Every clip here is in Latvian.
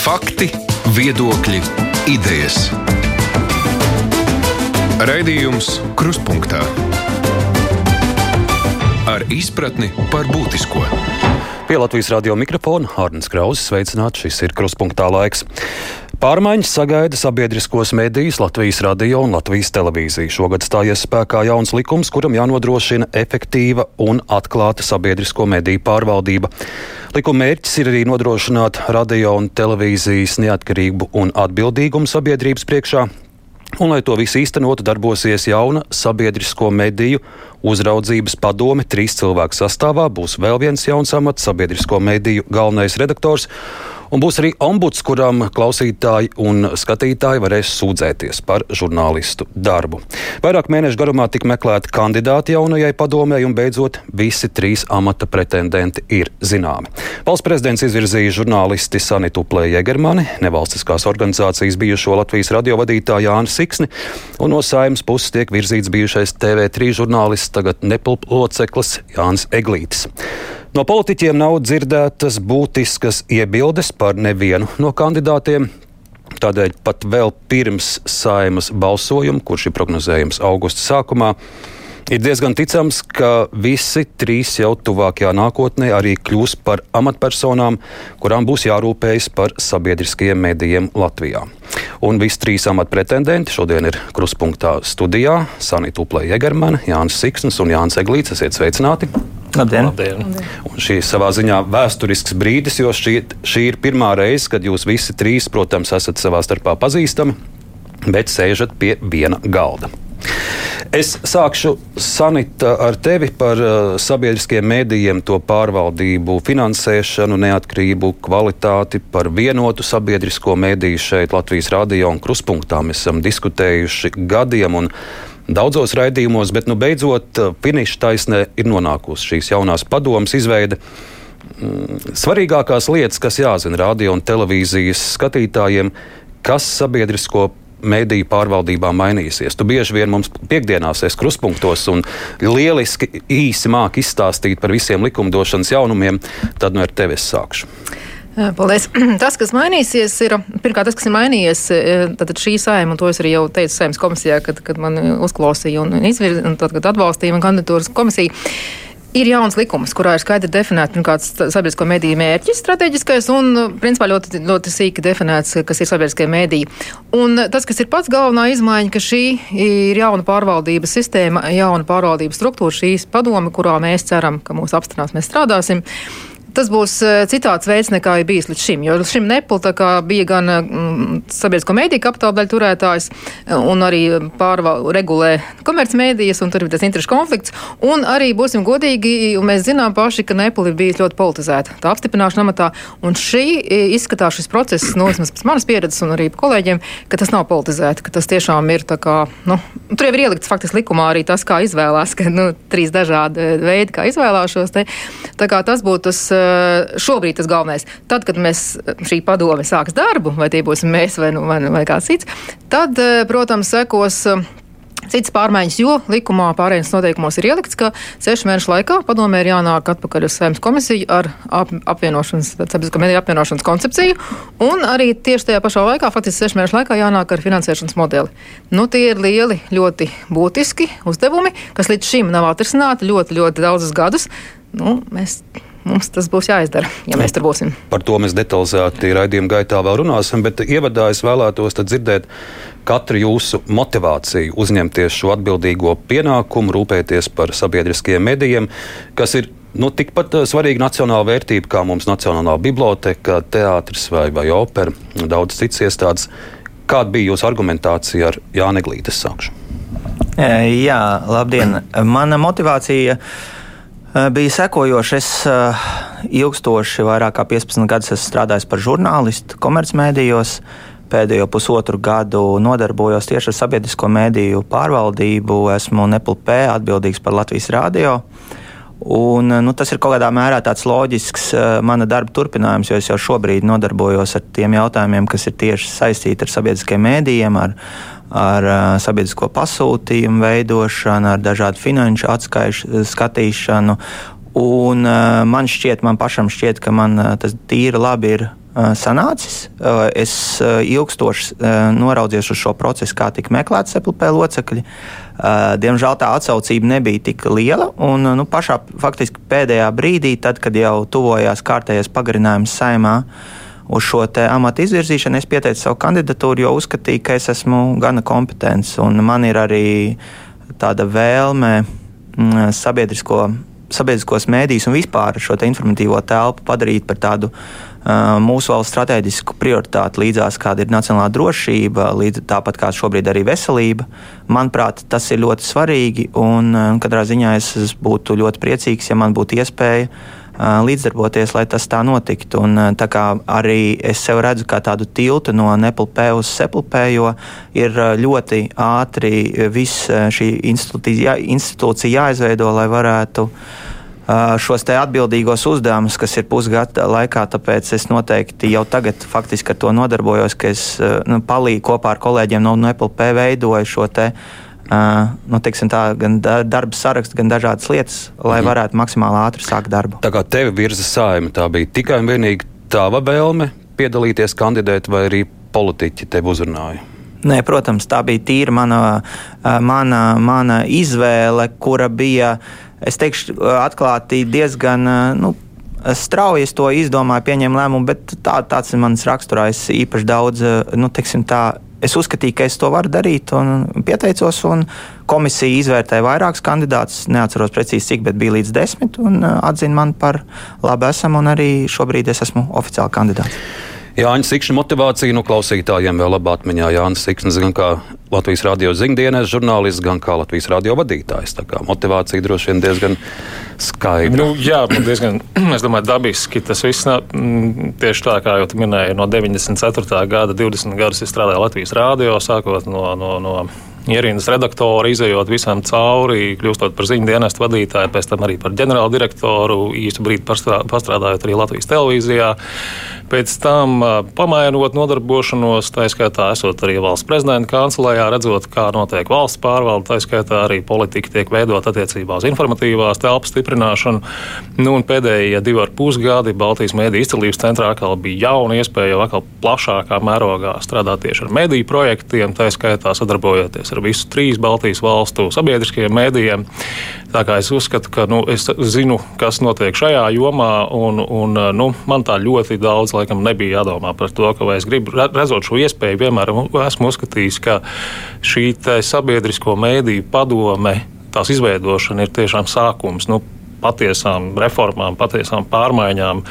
Fakti, viedokļi, idejas. Raidījums Kruspunkta ar izpratni par būtisko. Pie Latvijas radio mikrofona Hārnis Krauss sveicināts. Šis ir Kruspunkta laiks. Pārmaiņas sagaida sabiedriskos medijus Latvijas radio un Latvijas televīzija. Šogad stājies spēkā jauns likums, kuram jānodrošina efektīva un atklāta sabiedrisko mediju pārvaldība. Likuma mērķis ir arī nodrošināt radio un televīzijas neatkarību un atbildīgumu sabiedrības priekšā, Un, lai to visu īstenotu, darbosies jauna sabiedrisko mediju uzraudzības padome. Trīs cilvēku sastāvā būs vēl viens jauns amats, sabiedrisko mediju galvenais redaktors Un būs arī ombuds, kuram klausītāji un skatītāji varēs sūdzēties par žurnālistu darbu. Vairāk mēnešu garumā tika meklēti kandidāti jaunajai padomēji, un beidzot visi trīs amata pretendenti ir zināmi. Valsts prezidents izvirzīja žurnālisti Sanitu Plējegermani, nevalstiskās organizācijas bijušo Latvijas radiovadītāju Jānu Siksni, un no saimnes puses tiek virzīts bijušais TV3 žurnālists, tagad nepilnloceklis Jānis Eglītis. No politiķiem nav dzirdētas būtiskas iebildes par nevienu no kandidātiem. Tādēļ pat vēl pirms saimas balsojuma, kurš ir prognozējams augusta sākumā, ir diezgan ticams, ka visi trīs jau tuvākajā nākotnē arī kļūs par amatpersonām, kurām būs jārūpējas par sabiedriskajiem medijiem Latvijā. Un visi trīs amatpretendenti šodien ir kruspunktā studijā - Sanita Uplē Jegermana, Jānis Siksnis un Jānis Eglīts. Esiet sveicināti! Labdien! Labdien. Un šī ir savā ziņā vēsturisks brīdis, jo šī, šī ir pirmā reize, kad jūs visi trīs, protams, esat savā starpā pazīstami, bet sēžat pie viena galda. Es sākšu Sanita ar tevi par uh, sabiedriskiem mēdījiem, to pārvaldību, finansēšanu, neatkarību, kvalitāti, par vienotu sabiedrisko mēdīju šeit Latvijas radio un kruspunktā. Mēs esam diskutējuši gadiem. Un, daudzos raidījumos, bet nu, beidzot uh, finiša taisnē ir nonākusi šīs jaunās padomas izveide. Mm, svarīgākās lietas, kas jāzina radio un televīzijas skatītājiem, kas sabiedrisko mediju pārvaldībā mainīsies. Tu bieži vien mums piekdienās esi kruspunktos un lieliski īsi māki izstāstīt par visiem likumdošanas jaunumiem, tad nu ar tevi es sākšu. Paldies. Tas, kas mainīsies, ir pirmkārt tas, kas ir mainījies. Tad šī saima, un to es arī jau teicu saimnes komisijā, kad, kad man uzklausīja un, izvirza, un tad, kad atbalstīja man kandidatūras komisiju. Ir jauns likums, kurā ir skaidri definēts pirmkārt sabiedrisko mediju mērķis, strateģiskais un, principā, ļoti, ļoti sīki definēts, kas ir sabiedriskie mediji. Un tas, kas ir pats galvenā izmaiņa, ka šī ir jauna pārvaldības sistēma, jauna pārvaldības struktūra, šīs padome, kurā mēs ceram, ka mūs apstiprinās, mēs strādāsim tas būs eh, citāds veids nekā ir bijis līdz šim. Jo līdz šim Nepla bija gan mm, sabiedrisko mēdīju kapitāla turētājs, un arī pārval, regulē komercmedijas, un tur ir tas interešu konflikts. Un arī būsim godīgi, mēs zinām paši, ka Nepla ir bijis ļoti politizēta. Tā apstiprināšana amatā, un šī izskatās šis process, no vismaz pēc manas pieredzes un arī kolēģiem, ka tas nav politizēti, ka tas tiešām ir tā kā, nu, tur jau ir ielikts faktiski likumā arī tas, kā izvēlās, ka, nu, trīs dažādi veidi, kā izvēlāšos te. Tā kā tas būtu tas Eh, šobrīd tas galvenais. Tad, kad mēs eh, šī padome sāks darbu, vai tie būsim mēs vai, nu, vai, vai kāds cits, tad, eh, protams, sekos. Cits pārmaiņas, jo likumā pārējais noteikumos ir ielikts, ka sešu mēnešu laikā padomē ir jānāk atpakaļ uz saimnes komisiju ar ap, apvienošanas, sabiedrisko mediju apvienošanas koncepciju, un arī tieši tajā pašā laikā, faktiski sešu mēnešu laikā jānāk ar finansēšanas modeli. Nu, tie ir lieli, ļoti būtiski uzdevumi, kas līdz šim nav atrisināti ļoti, ļoti daudzus gadus. Nu, mēs mums tas būs jāizdara, ja mēs tur būsim. Par to mēs detalizēti raidījuma gaitā vēl runāsim, bet ievadā es vēlētos dzirdēt katru jūsu motivāciju uzņemties šo atbildīgo pienākumu, rūpēties par sabiedriskajiem medijiem, kas ir nu, tikpat eh, svarīga nacionāla vērtība kā mums Nacionālā biblioteka, teātris vai, vai opera, daudz citas iestādes. Kāda bija jūsu argumentācija ar Jānu Glītas sākšu? Jā, labdien! Mana motivācija ir Eh, bija sekojoši. Es uh, ilgstoši, vairāk kā 15 gadus, esmu strādājis par žurnālistu komercmedijos. Pēdējo pusotru gadu nodarbojos tieši ar sabiedrisko mediju pārvaldību. Esmu NPLP atbildīgs par Latvijas rādio. Un, eh, nu, tas ir kaut kādā mērā tāds loģisks mana darba turpinājums, jo es jau šobrīd nodarbojos ar tiem jautājumiem, kas ir tieši saistīti ar sabiedriskajiem mēdījiem, ar, ar uh, sabiedrisko pasūtījumu veidošanu, ar dažādu finanšu atskaišu skatīšanu. Un, uh, man šķiet, man pašam šķiet, ka man uh, tas tīri labi ir sanācis. Es ilgstoši noraudzījos uz šo procesu, kā tika meklēti SEPLP locekļi. Diemžēl tā atsaucība nebija tik liela. Un, nu, pašā faktiski pēdējā brīdī, tad, kad jau tuvojās kārtējais pagarinājums saimā, uz šo amatu izvirzīšanu, es pieteicu savu kandidatūru, jo uzskatīju, ka es esmu gana kompetents. Man ir arī tāda vēlme mm, sabiedrisko sabiedriskos mēdījus un vispār šo informatīvo telpu padarīt par tādu uh, mūsu valsts strateģisku prioritāti līdzās, kāda ir nacionālā drošība, līdz, tāpat kā šobrīd arī veselība. Manuprāt, tas ir ļoti svarīgi un uh, katrā ziņā es būtu ļoti priecīgs, ja man būtu iespēja uh, līdzdarboties, lai tas tā notiktu. Un, tā kā arī es sev redzu kā tādu tiltu no NPLP uz SEPLP, jo ir ļoti ātri viss šī institūcija, institūcija jāizveido, lai varētu šos te atbildīgos uzdevumus, kas ir pusgada laikā. Tāpēc es noteikti jau tagad faktiski ar to nodarbojos, ka es nu, palīdzu kopā ar kolēģiem no NPLP veidoju šo te. Uh, nu, tā, gan darba sarakstu, gan dažādas lietas, lai mhm. varētu maksimāli ātri sākt darbu. Tā kā tevi virza saima, tā bija tikai un vienīgi tava vēlme piedalīties, kandidēt, vai arī politiķi tevi uzrunāja? Nē, protams, tā bija tīra mana, mana, mana izvēle, kura bija uh, es teikšu, atklāti diezgan. Nu, Strauji es to izdomāju, pieņēmu lēmumu, bet tā, tāds ir mans raksturājs. Īpaši daudz, nu, teiksim, tā, es uzskatīju, ka es to varu darīt, un pieteicos. Un komisija izvērtēja vairākus kandidātus. Neatceros precīzi, cik, bet bija līdz desmit, un atzina mani par labu esam, un arī šobrīd es esmu oficiāli kandidāts. Jāņa Sikšņa motivācija nu, klausītājiem vēl labā atmiņā. Jānis Sikšņs gan kā Latvijas radio ziņdienas žurnālists, gan kā Latvijas radio vadītājs. Tā kā motivācija droši vien diezgan skaidra. Nu, jā, diezgan, es domāju, dabiski tas viss mm, tieši tā, kā jau minēju, no 94. gada 20 gadus es strādāju Latvijas radio, sākot no, no, no ierīnas redaktoru, izējot visam cauri, kļūstot par ziņu dienestu vadītāju, pēc tam arī par ģenerāldirektoru, īstu brīdi pastrādājot arī Latvijas televīzijā. Pēc tam pamainot nodarbošanos, tā skaitā esot arī valsts prezidenta kancelējā, redzot, kā notiek valsts pārvalde, tā skaitā arī politika tiek veidot attiecībā uz informatīvās telpas stiprināšanu. Nu, pēdējie divi ar pus gadi Baltijas mēdīju izcelības centrā atkal bija jauna iespēja jau atkal plašākā mērogā strādāt tieši ar mediju projektiem, tā skaitā sadarbojoties ar visu trīs Baltijas valstu sabiedriskajiem mēdījiem. Tā kā es uzskatu, ka nu, es zinu, kas notiek šajā jomā, un, un nu, man tā ļoti daudz laikam nebija jādomā par to, ka es gribu, redzot šo iespēju, vienmēr esmu uzskatījis, ka šī sabiedrisko mēdīju padome, tās izveidošana ir tiešām sākums. Nu, patiesām reformām, patiesām pārmaiņām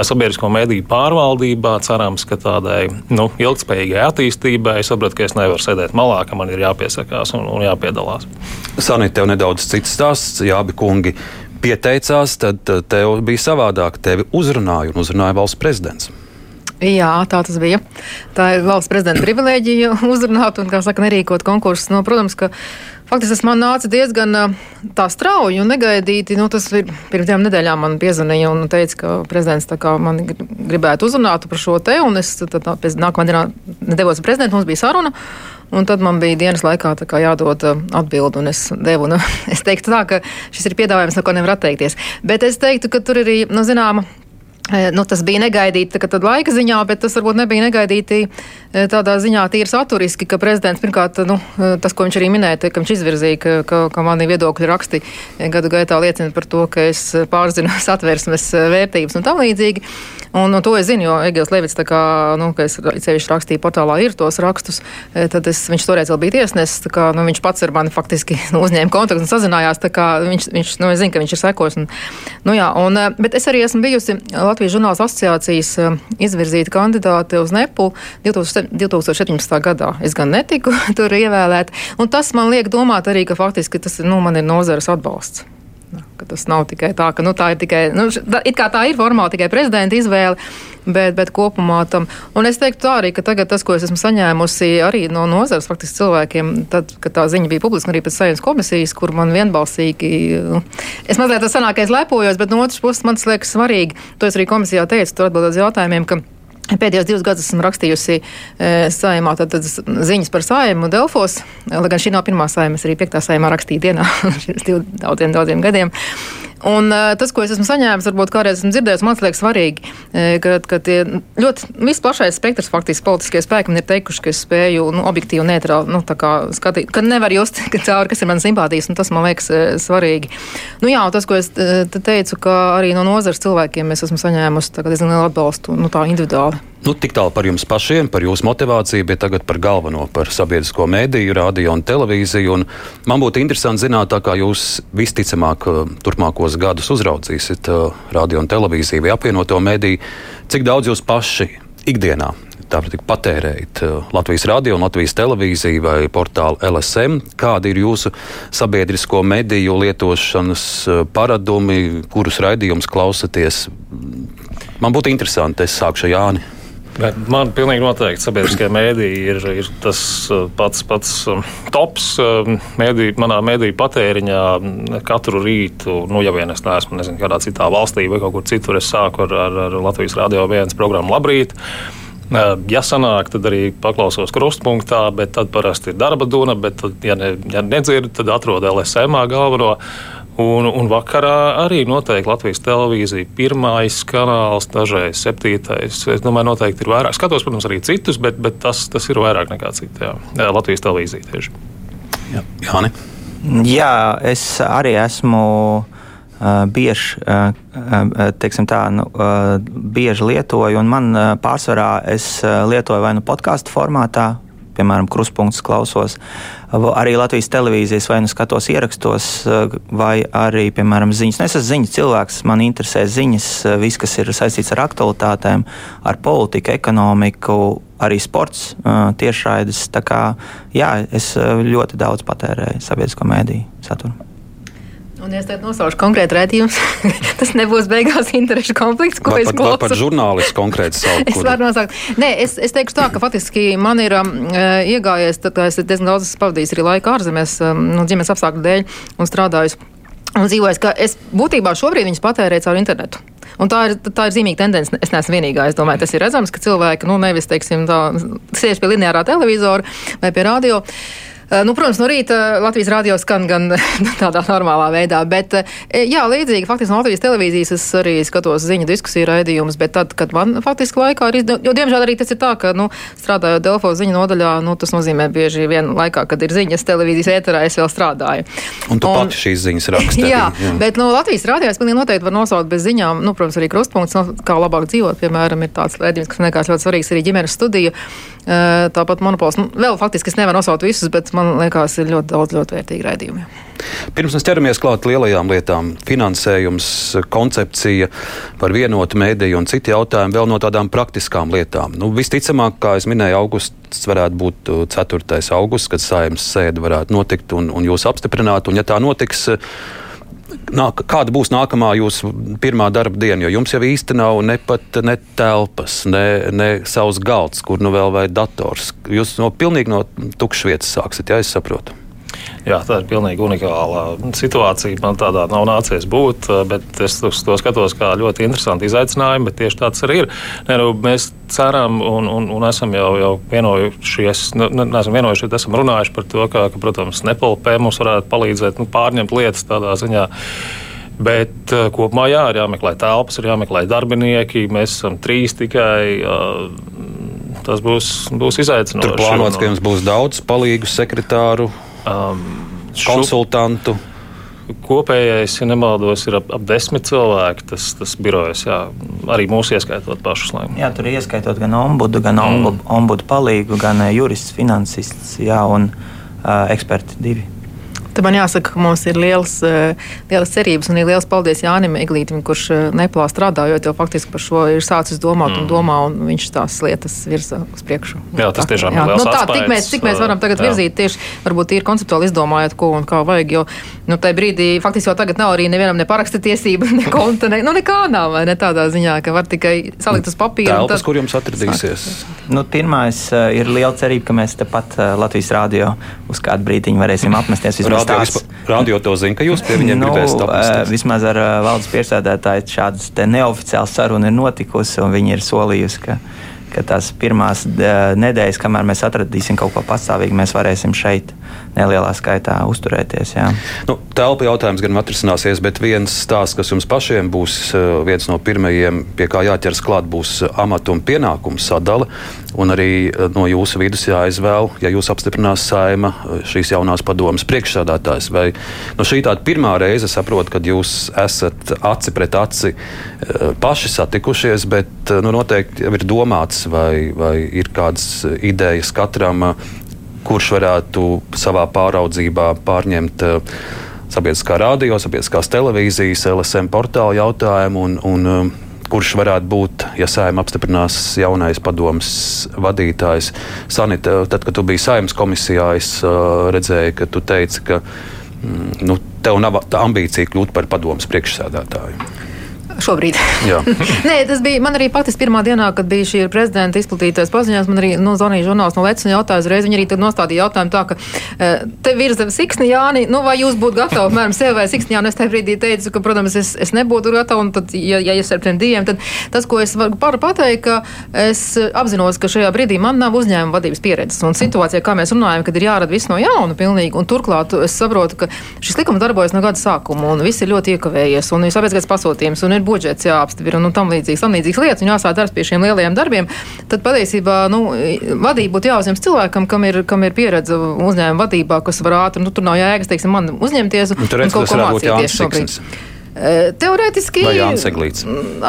sabiedrisko mediju pārvaldībā. Cerams, ka tādai nu, ilgspējīgai attīstībai saprotu, ka es nevaru sēdēt malā, ka man ir jāpiesakās un, un jāpiedalās. Sanīt, tev nedaudz cits stāsts, jā, abi kungi pieteicās, tad tev bija savādāk. Tevi uzrunāja un uzrunāja valsts prezidents. Jā, tā tas bija. Tā ir valsts prezidenta privilēģija uzrunāt un, kā saka, nerīkot konkursus. No, protams, ka faktiski tas man nāca diezgan tā strauji un negaidīti. Nu, tas ir pirms divām nedēļām man piezvanīja un teica, ka prezidents man gribētu uzrunāt par šo te, es tad, pēc nākamā dienā devos uz prezidentu, mums bija saruna. Un tad man bija dienas laikā jādod atbildi, un es devu. Nu, es teiktu, tā, ka šis ir piedāvājums, no ko nevar atteikties. Bet es teiktu, ka tur ir arī nu, zināma Nu, tas bija negaidīti tā, laika ziņā, bet tas varbūt nebija negaidīti tādā ziņā tīri saturiski, ka prezidents pirmkārt, nu, tas, ko viņš arī minēja, ka viņš izvirzīja, ka, ka, ka mani viedokļu raksti gadu gaitā liecina par to, ka es pārzinu satversmes vērtības un tam līdzīgi. Un, un to es zinu, jo Egils Levits, kā, nu, ka es sevišķi rakstīju portālā, ir tos rakstus, tad es, viņš toreiz vēl bija tiesnesis, kā, nu, viņš pats ar mani faktiski nu, uzņēma kontaktu un sazinājās, tā kā viņš, viņš nu, es zinu, ka viņš ir sekos. Un, nu, jā, un, bet es arī esmu bijusi Latvijas žurnāls asociācijas eh, izvirzīta kandidāte uz NEPU 2017. gadā. Es gan netiku tur ievēlēt, un tas man liek domāt arī, ka faktiski tas nu, man ir nozares atbalsts. Tas nav tikai tā, ka nu, tā ir tikai, nu, tā, ir formāli tikai prezidenta izvēle, bet, bet kopumā tam. Un es teiktu tā arī, ka tagad tas, ko es esmu saņēmusi arī no nozares faktiski cilvēkiem, tad, kad tā ziņa bija publiska arī pēc saimnes komisijas, kur man vienbalsīgi, nu, es mazliet tas sanākais lepojos, bet no otras puses man tas liekas svarīgi, to es arī komisijā teicu, tur atbildot uz jautājumiem, ka Pēdējos divus gadus esmu rakstījusi e, saimā tad, tad ziņas par saimu Delfos, lai gan šī nav pirmā saima, es arī piektā saimā rakstīju dienā, pirms daudziem, daudziem gadiem. Un uh, tas, ko es esmu saņēmis, varbūt kādreiz esmu dzirdējis, man liekas svarīgi, ka, ka tie ļoti visplašais spektrs faktiski politiskie spēki man ir teikuši, ka es spēju nu, objektīvi un neitrāli nu, skatīt, ka nevar just cauri, kas ir manas simpātijas, un tas man liekas svarīgi. Nu, jā, tas, ko es te teicu, ka arī no nozares cilvēkiem es esmu saņēmusi diezgan lielu atbalstu nu, tā individuāli. Nu, tik tālu par jums pašiem, par jūsu motivāciju, bet tagad par galveno, par sabiedrisko mēdīju, radio un televīziju. Un man būtu interesanti zināt, kā jūs visticamāk uh, turpmākos gadus uzraudzīsiet uh, radio un televīziju vai apvienoto mēdīju, cik daudz jūs paši ikdienā patērējat uh, Latvijas radio un Latvijas televīziju vai portālu LSM. Kādi ir jūsu sabiedrisko mediju lietošanas paradumi, kurus raidījumus klausaties? Man būtu interesanti, es sākšu Jāni. Bet man pilnīgi noteikti sabiedriskie mēdīji ir, ir tas uh, pats, pats um, tops um, mēdī, manā mēdīju patēriņā katru rītu. Nu, ja vien es neesmu nezinu, kādā citā valstī vai kaut kur citur, es sāku ar, ar, ar Latvijas Rādio 1 programmu Labrīt. Uh, ja sanāk, tad arī paklausos krustpunktā, bet tad parasti ir darba duna. Bet, tad, ja, ne, ja nedzirdu, tad atrodu LSM galveno. Un, un vakarā arī noteikti Latvijas televīzija, pirmais kanāls, dažreiz septītais. Es domāju, noteikti ir vairāk. Skatos, protams, arī citus, bet, bet tas, tas ir vairāk nekā citi. Jā. Jā, Latvijas televīzija tieši. Jā, Jāni. Jā, es arī esmu uh, bieži, uh, teiksim tā, nu, uh, bieži lietoju, un man pārsvarā es lietoju vai nu podkāstu formātā, piemēram, kruspunkts klausos, arī Latvijas televīzijas vai nu skatos ierakstos, vai arī, piemēram, ziņas. Nu, es esmu ziņas cilvēks, man interesē ziņas, viss, kas ir saistīts ar aktualitātēm, ar politiku, ekonomiku, arī sports, tiešraides. Tā kā jā, es ļoti daudz patērēju sabiedrisko mēdīju saturu. Un, ja es tagad nosaušu konkrēti redzējumus, tas nebūs beigās interešu konflikts, ko vai es klausos. Pat žurnālists konkrēti sauc. es varu nosaukt. Nē, es, es teikšu tā, ka faktiski man ir uh, iegājies, tad es diezgan daudz pavadījis arī laiku ārzemēs, um, no ģimenes apstākļu dēļ un strādājis. Un dzīvojis, ka es būtībā šobrīd viņus patērēju caur internetu. Un tā ir, tā ir zīmīga tendence. Es neesmu vienīgā. Es domāju, tas ir redzams, ka cilvēki nu, nevis teiksim, tā, sēž pie lineārā televizora vai pie radio. Uh, nu, protams, no rīta Latvijas rādio skan gan tādā normālā veidā, bet eh, jā, līdzīgi faktiski no Latvijas televīzijas es arī skatos ziņu diskusiju raidījumus, bet tad, kad man faktiski laikā ir, jo diemžēl arī tas ir tā, ka, nu, strādājot Delfo ziņu nodaļā, nu, tas nozīmē bieži vien laikā, kad ir ziņas televīzijas ēterā, es vēl strādāju. Un tu un, pati šīs ziņas raksti. jā, jā, bet no Latvijas rādio es pilnīgi noteikti varu nosaukt bez ziņām, nu, protams, arī krustpunkts, no, kā labāk dzīvot, piemēram, ir tāds raidījums, kas liekas ļoti svarīgs arī ģimenes studija. Eh, tāpat monopols. Nu, vēl faktiski es nevaru nosaukt visus, bet man liekas, ir ļoti daudz ļoti vērtīgi raidījumi. Pirms mēs ķeramies klāt lielajām lietām, finansējums, koncepcija par vienotu mēdīju un citi jautājumi vēl no tādām praktiskām lietām. Nu, visticamāk, kā es minēju, augusts varētu būt 4. Uh, augusts, kad saimnes sēde varētu notikt un, un jūs apstiprināt. Un, ja tā notiks, nāk, kāda būs nākamā jūsu pirmā darba diena? Jo jums jau īsti nav ne pat ne telpas, ne, ne savs galds, kur nu vēl vai dators. Jūs no pilnīgi no tukšas vietas sāksiet, ja es saprotu. Jā, tā ir pilnīgi unikāla situācija. Man tādā nav nācies būt, bet es to skatos kā ļoti interesantu izaicinājumu. Tieši tāds arī ir. Ne, nu, mēs ceram un, un, un esam jau, jau vienojušies, nu, neesam vienojušies, esam runājuši par to, ka, ka protams, Nepalpē mums varētu palīdzēt nu, pārņemt lietas tādā ziņā. Bet uh, kopumā jā, ir jāmeklē telpas, ir jāmeklē darbinieki. Mēs esam trīs tikai. Uh, tas būs, būs izaicinājums. Tur plānots, ka jums būs daudz palīgu sekretāru, um, konsultantu. Kopējais, ja nemaldos, ir ap, ap desmit cilvēki. Tas, tas birojas, jā, arī mūsu ieskaitot pašus. Jā, tur ir ieskaitot gan ombudu, gan mm. ombudu, ombudu palīgu, gan eh, jurists, finansists jā, un uh, eksperti divi. Tad man jāsaka, ka mums ir liels, eh, liels cerības un ir liels paldies Jānim Eglītam, kurš eh, neplā strādājot, jo faktiski par šo ir sācis domāt mm. un domā, un viņš tās lietas virza uz priekšu. Jā, tas tiešām jā. ir liels nu, tā, atspējas, tik mēs, cik mēs varam tagad jā. virzīt tieši, varbūt ir konceptuāli izdomājot, ko un kā vajag, jo, nu, tajā brīdī faktiski jau tagad nav arī nevienam ne paraksta tiesība, ne konta, ne, nu, nekā nav, vai ne tādā ziņā, ka var tikai salikt uz papīra. Telpas, tad... kur jums atradīsies? Nu, pirmais uh, ir liela cerība, ka mēs tepat Latvijas rādio uz kādu brīdiņu varēsim apmesties vismaz tāds radio to zina, ka jūs pie viņiem nu, gribēsiet apstāties? Vismaz ar valdes priekšsēdētāju šādas neoficiālas sarunas ir notikusi, un viņi ir solījusi, ka, ka tās pirmās nedēļas, kamēr mēs atradīsim kaut ko pastāvīgu, mēs varēsim šeit nelielā skaitā uzturēties. Jā. Nu, telpa jautājums gan atrisināsies, bet viens stāsts, kas jums pašiem būs viens no pirmajiem, pie kā jāķers klāt, būs amatu un pienākumu sadala. Un arī no jūsu vidus jāizvēl, ja jūs apstiprinās saima šīs jaunās padomas priekšsādātājs. Vai no šī tāda pirmā reize saprotu, kad jūs esat aci pret aci paši satikušies, bet nu, noteikti jau ir domāts, vai, vai ir kādas idejas katram, kurš varētu savā pāraudzībā pārņemt sabiedriskā radio, sabiedriskās televīzijas, LSM portāla jautājumu un, un kurš varētu būt, ja saimē apstiprinās jaunais padomus vadītājs. Sanita, tad, kad tu biji saimnes komisijā, es uh, redzēju, ka tu teici, ka mm, nu, tev nav ambīcija kļūt par padomus priekšsēdētāju. Šobrīd. Nē, tas bija man arī patis pirmā dienā, kad bija šī prezidenta izplatītais paziņojums. Man arī nu, zvanīja žurnāls no Lecina jautāja uzreiz. Viņi arī nostādīja jautājumu tā, ka uh, te virza Siksni Jāni, nu vai jūs būtu gatavi, apmēram sev vai Siksni Jāni. Es tajā brīdī teicu, ka, protams, es, es nebūtu gatava. Un tad, ja, ja es ar tiem diviem, tad tas, ko es varu pateikt, ka es apzinos, ka šajā brīdī man nav uzņēmuma vadības pieredzes. Un situācijā, kā mēs runājam, kad ir jārada viss no jauna pilnīgi. Un turklāt es saprotu, ka šis likums darbojas no gada sākuma un viss ir ļoti iekavējies. Un ir sabiedriskais pasūtījums un ir budžets jāapstiprina un nu, tam līdzīgas, tam līdzīgas lietas, un jāsāk darbs pie šiem lielajiem darbiem, tad patiesībā nu, vadība būtu jāuzņems cilvēkam, kam ir, kam ir pieredze uzņēmuma vadībā, kas var ātri, nu, tur nav jēgas, teiksim, man uzņemties un, un kaut ko mācīties šobrīd. Teorētiski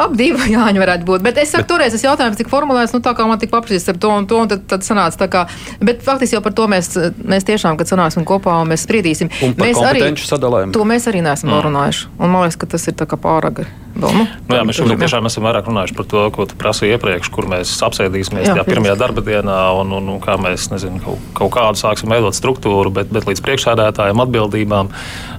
ap divu Jāņu varētu būt. Bet es saku, bet, toreiz tas jautājums tika formulēts, nu tā kā man tika paprasīts ar to un to, un tad, tad sanāca tā kā. Bet faktiski jau par to mēs, mēs tiešām, kad sanāksim kopā un mēs spriedīsim. Un mēs arī sadalējumu. To mēs arī neesam mm. runājuši. Un man liekas, ka tas ir tā kā pāragri. Vēl, nu, jā, mēs šobrīd tiešām esam vairāk runājuši par to, ko tu prasīji iepriekš, kur mēs apsēdīsimies jā, pirmajā darba dienā un, un, un kā mēs nezinu, kaut, kaut kādu sāksim veidot struktūru, bet, bet līdz priekšsēdētājiem atbildībām.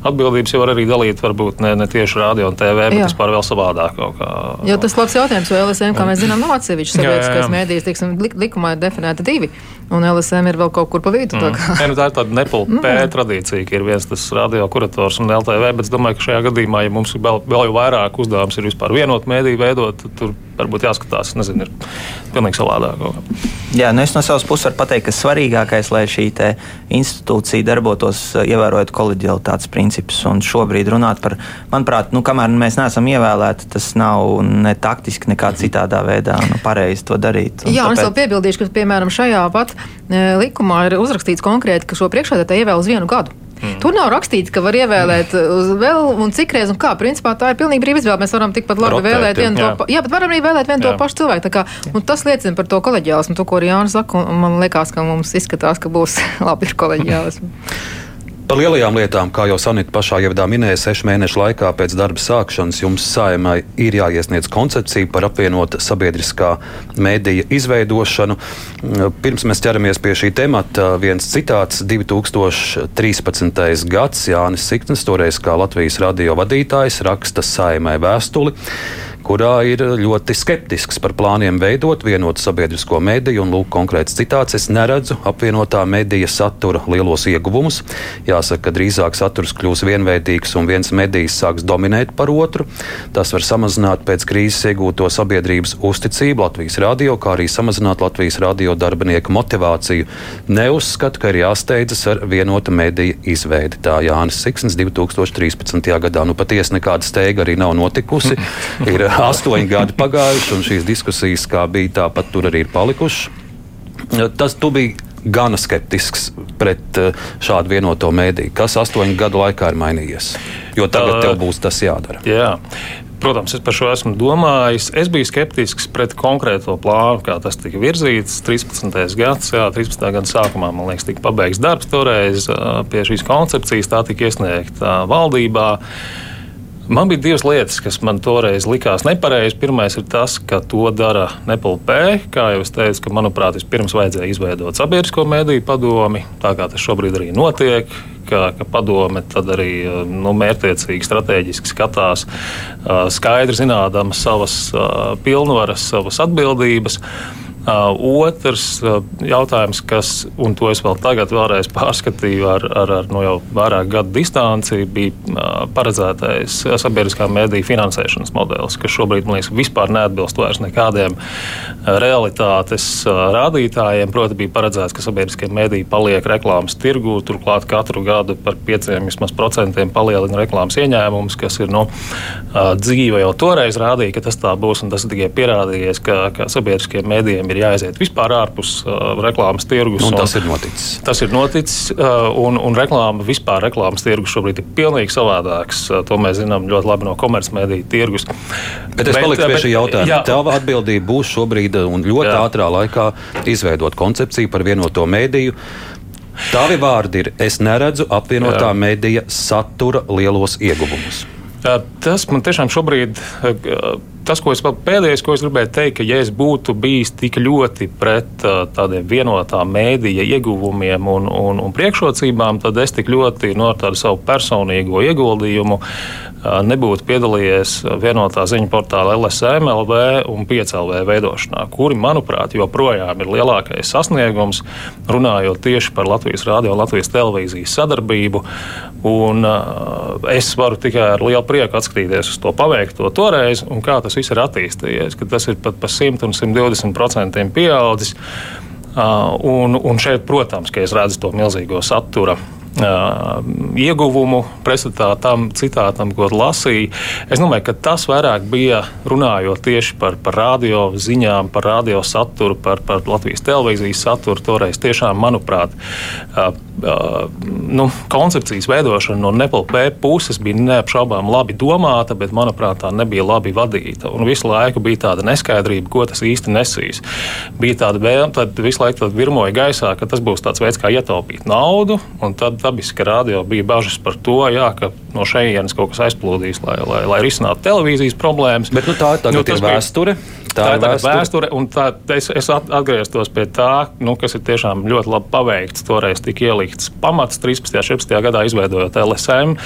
Atbildības jau var arī dalīt varbūt ne, ne tieši radio un TV, bet jā. vispār vēl savādāk. Kā, jo tas labs jautājums, jo LSM, kā mēs zinām, nav atsevišķs sabiedriskais mēdījis, teiksim, likumā ir definēti divi. Un LSM ir vēl kaut kur pa vidu. Mm. Tā, ja, nu, tā ir tāda nepilna nu, tradīcija, ka ir viens tas radio kurators un LTV, bet es domāju, ka šajā gadījumā, ja mums vēl, vēl vairāk uzdevums ir vispār vienot mēdīju veidot, tad tur varbūt jāskatās, nezinu, ir pilnīgi savādāk. Jā, nu es no savas puses varu pateikt, ka svarīgākais, lai šī institūcija darbotos, ievērojot kolēģialitātes principus. Un šobrīd runāt par, manuprāt, nu, kamēr mēs neesam ievēlēti, tas nav ne taktiski, nekā citādā veidā nu, pareizi to darīt. Un Jā, tāpēc... un es vēl piebildīšu, ka, piemēram, šajā pat likumā ir uzrakstīts konkrēti, ka šo priekšādātāju ievēl uz vienu gadu. Mm. Tur nav rakstīts, ka var ievēlēt uz vēl un cik reizes un kā. Principā tā ir pilnīgi brīva izvēle. Mēs varam tikpat labi Rotēt, vēlēt vienu jā. to pašu. Jā, bet varam arī vēlēt vienu jā. to pašu cilvēku. Kā, tas liecina par to koleģiālismu, to, ko arī Jānis saka. Man liekas, ka mums izskatās, ka būs labi koleģiālismu. Par lielajām lietām, kā jau Sanita pašā ievadā minēja, sešu mēnešu laikā pēc darba sākšanas jums saimai ir jāiesniedz koncepcija par apvienota sabiedriskā mēdīja izveidošanu. Pirms mēs ķeramies pie šī temata, viens citāts - 2013. gads Jānis Siktnis, toreiz kā Latvijas radio vadītājs, raksta saimai vēstuli kurā ir ļoti skeptisks par plāniem veidot vienotu sabiedrisko mediju. Un, lūk, konkrēts citāts: Es neredzu apvienotā medija satura lielos ieguvumus. Jāsaka, ka drīzāk saturs kļūs vienveidīgs un viens medijs sāks dominēt par otru. Tas var samazināt pēc krīzes iegūto sabiedrības uzticību Latvijas radio, kā arī samazināt Latvijas radio darbinieku motivāciju. Neuzskatu, ka ir jāsteidzas ar vienota mediju izveidi. Tā Jānis Siksnis 2013. gadā. Nu, patiesi nekāda steiga arī nav notikusi. Ir astoņi gadi pagājuši, un šīs diskusijas, kā bija, tāpat tur arī ir palikušas. Tas tu biji gana skeptisks pret eh, šādu vienoto mēdīju. Kas astoņu gadu laikā ir mainījies? Jo tagad tev būs tas jādara. Jā. Protams, es par šo esmu domājis. Es biju skeptisks pret konkrēto plānu, kā tas tika virzīts. 13. gads, jā, 13. gada sākumā, man liekas, tika pabeigts darbs toreiz pie šīs koncepcijas. Tā tika iesniegta valdībā. Man bija divas lietas, kas man toreiz likās nepareizi. Pirmais ir tas, ka to dara Nepalpē. Kā jau es teicu, ka, manuprāt, vispirms vajadzēja izveidot sabiedrisko mediju padomi, tā kā tas šobrīd arī notiek. Ka, ka padome arī nu, mērķiecīgi, strateģiski skatās, skaidri zinādama savas pilnvaras, savas atbildības. Otrs jautājums, kas, un to es vēl tagad vēlreiz pārskatīju ar, ar, ar no jau vairāk gadu distanci, bija paredzētais sabiedriskā mēdīja finansēšanas modelis, kas šobrīd, man liekas, vispār neatbilst vairs nekādiem realitātes rādītājiem. Proti, bija paredzēts, ka sabiedriskie mēdīji paliek reklāmas tirgū, turklāt katru gadu par 5% palielina reklāmas ieņēmumus, kas ir no nu, dzīve jau toreiz rādīja, ka tas tā būs, un tas tikai pierādījies, ka, ka sabiedriskiem mēdījiem ir jāaiziet vispār ārpus uh, reklāmas tirgus. Un tas ir noticis. Tas ir noticis, uh, un, un reklāma, vispār reklāmas tirgus šobrīd ir pilnīgi savādāks. Uh, to mēs zinām ļoti labi no komercmediju tirgus. Bet es paliku pie šī jautājuma. Tava atbildība būs šobrīd un ļoti jā. ātrā laikā izveidot koncepciju par vienoto mēdīju. Tavi vārdi ir: es neredzu apvienotā mēdīja satura lielos ieguvumus. Tas man tiešām šobrīd tas, ko es pēdējais, ko es gribēju teikt, ka ja es būtu bijis tik ļoti pret uh, tādiem vienotām mēdīja ieguvumiem un, un, un priekšrocībām, tad es tik ļoti no tādu savu personīgo ieguldījumu uh, nebūtu piedalījies vienotā ziņu portāla LSM, LV un 5LV veidošanā, kuri, manuprāt, joprojām ir lielākais sasniegums, runājot tieši par Latvijas rādio un Latvijas televīzijas sadarbību. Un, uh, es varu tikai ar lielu prieku atskatīties uz to paveikto toreiz un kā tas viss ir attīstījies, ka tas ir pat par 100 un 120% pieaudzis. Uh, un, un šeit, protams, ka es redzu to milzīgo satura ieguvumu pretstatā tam citātam, ko lasīju. Es domāju, ka tas vairāk bija runājot tieši par, par radio ziņām, par radio saturu, par, par Latvijas televīzijas saturu. Toreiz tiešām, manuprāt, uh, uh, nu, koncepcijas veidošana no NPLP puses bija neapšaubām labi domāta, bet, manuprāt, tā nebija labi vadīta. Un visu laiku bija tāda neskaidrība, ko tas īsti nesīs. Bija tāda vēlme, tad visu laiku virmoja gaisā, ka tas būs tāds veids, kā ietaupīt naudu. Tad dabiski, radio bija bažas par to, jā, ka no šejienes kaut kas aizplūdīs, lai, lai, lai risinātu televīzijas problēmas. Bet nu, tā nu, ir vēsture. Tā, tā ir vēsture, vēsture un tā, es, es atgrieztos pie tā, nu, kas ir tiešām ļoti labi paveikts. Toreiz tika ielikts pamats 13. un 14. gadā, izveidojot LSM,